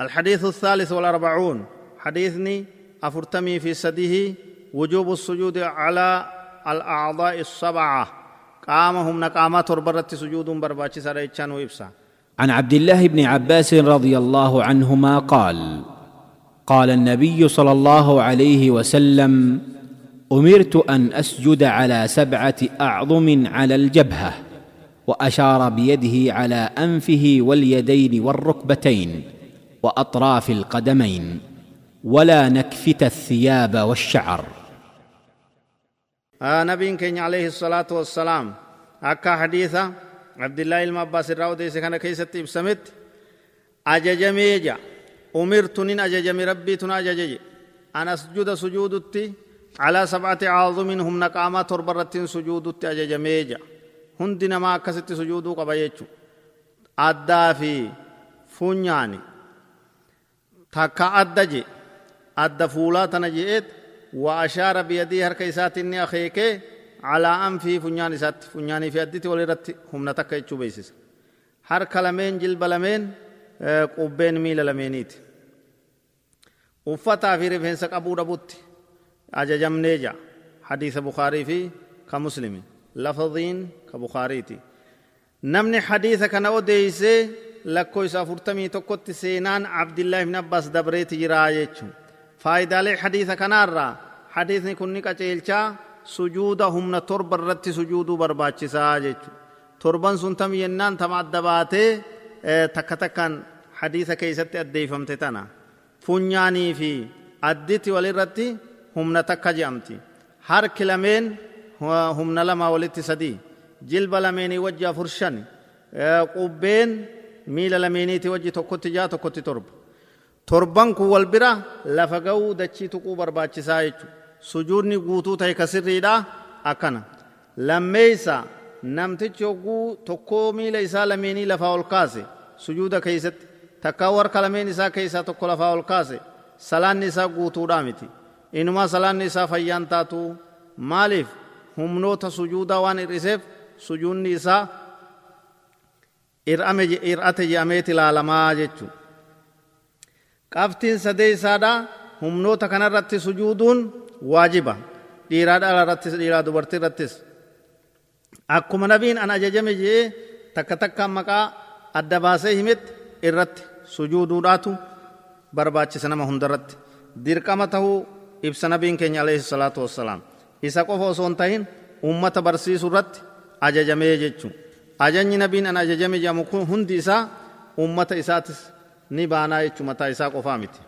الحديث الثالث والأربعون. حديثني أفرتمي في سده وجوب السجود على الأعضاء السبعة. قامهم نقامات تربرت سجود برباتي سريتشان وإبسا عن عبد الله بن عباس رضي الله عنهما قال قال النبي صلى الله عليه وسلم أمرت أن أسجد على سبعة أعظم على الجبهة وأشار بيده على أنفه واليدين والركبتين. وأطراف القدمين ولا نكفت الثياب والشعر. آه نبي كين عليه الصلاة والسلام. أكا حديثة عبد الله المعباس الراودي سكان كيست بسمت. أججمي جا. أمرت نين أججمي ربي تنا أججي أنا سجود سجودتي على سبعة عظم هم نقاما تربرتين سجودتي أججمي جا. هندنا ما كست سجودو قبيتشو أدى في فنياني تكا أدى جي أدى فولا تنجيئت وأشار بيدي هركا إساتني أخيكي على أنفي فنيان إسات فنياني في أدتي ولرت هم نتكا يتشو بيسيس هركا لمين جلب لمين قبين ميل لمينيت uffataa fi rifeensa qabuu dhabutti ajajamnee jira hadiisa bukaarii fi ka muslimi lafadhiin ka bukaariiti namni hadiisa kana odeeysee lakkoo isa afurtamii tokkotti seenaan abdillaahi ibn abbaas dabreeti jiraa jechuun faayidaalee hadiisa kanaarraa hadiisni kun ni qaceelchaa sujuuda humna torba irratti sujuuduu barbaachisaa jechuudha torban sun tam yennaan tama adda baatee takka takkaan hadiisa keessatti addeeffamte tana funyaanii fi additi walirratti humna takka je'amti harki lameen humna lama walitti sadii jilba lameenii wajji afur shan qubbeen miila lameeniiti wajji tokkotti jaa tokkotti torba torban kun wal bira lafa ga'uu dachii tuquu barbaachisaa jechuudha sujuudni guutuu ta'e ka sirriidha akkana lammeeysa namtichi hogguu tokkoo miila isaa lameenii lafaa ol kaase sujuuda keeysatti takkaa warka lameen isaa keessaa tokko lafaa ol kaase salaanni isaa guutuudhaa miti inumaa salaanni isaa fayyaan taatu maaliif humnoota sujuudaa waan hir'iseef sujuudni isaa ir'ate je'ameeti ilaalamaa jechuudha qabtiin sadee isaadha humnoota kanarratti sujuuduun waajiba. Dhiiraa dhala irrattis dhiiraa dubartii irrattis akkuma nabiin an ajajame jee takka takkaan maqaa adda baasee himetti irratti sujuuduudhaatu barbaachisa nama hundarratti. Dirqama tahuu ibsa nabiin keenya alayhi salaatu wassalaam. Isa qofa osoo hin tahin ummata barsiisu irratti ajajamee jechuun an ajajame jedhamu kun hundi isaa ummata isaatis ni baanaa jechuu mataa isaa qofaa miti